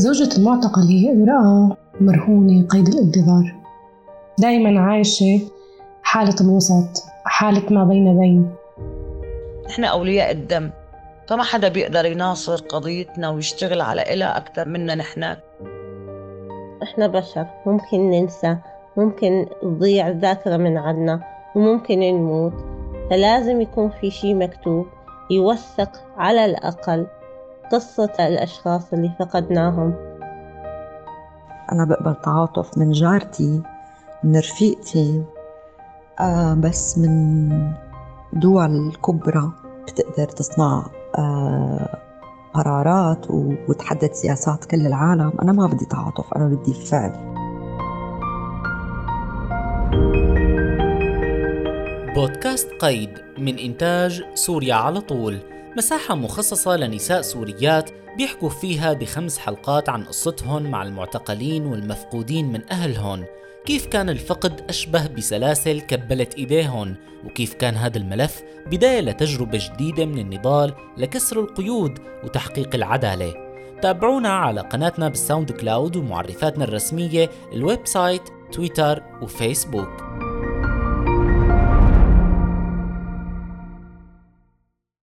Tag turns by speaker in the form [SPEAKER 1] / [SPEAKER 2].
[SPEAKER 1] زوجة المعتقل هي امرأة مرهونة قيد الانتظار. دايما عايشة حالة الوسط حالة ما بين بين.
[SPEAKER 2] نحن أولياء الدم. فما حدا بيقدر يناصر قضيتنا ويشتغل على إلها أكثر منا نحن.
[SPEAKER 3] إحنا بشر ممكن ننسى ممكن تضيع الذاكرة من عنا وممكن نموت. فلازم يكون في شي مكتوب يوثق على الأقل. قصة الأشخاص اللي فقدناهم.
[SPEAKER 4] أنا بقبل تعاطف من جارتي من رفيقتي آه بس من دول كبرى بتقدر تصنع آه قرارات وتحدد سياسات كل العالم. أنا ما بدي تعاطف أنا بدي فعل.
[SPEAKER 5] بودكاست قيد من إنتاج سوريا على طول. مساحة مخصصة لنساء سوريات بيحكوا فيها بخمس حلقات عن قصتهم مع المعتقلين والمفقودين من أهلهم كيف كان الفقد أشبه بسلاسل كبلت إيديهم وكيف كان هذا الملف بداية لتجربة جديدة من النضال لكسر القيود وتحقيق العدالة. تابعونا على قناتنا بال SoundCloud ومعرفاتنا الرسمية ال website تويتر وفيسبوك.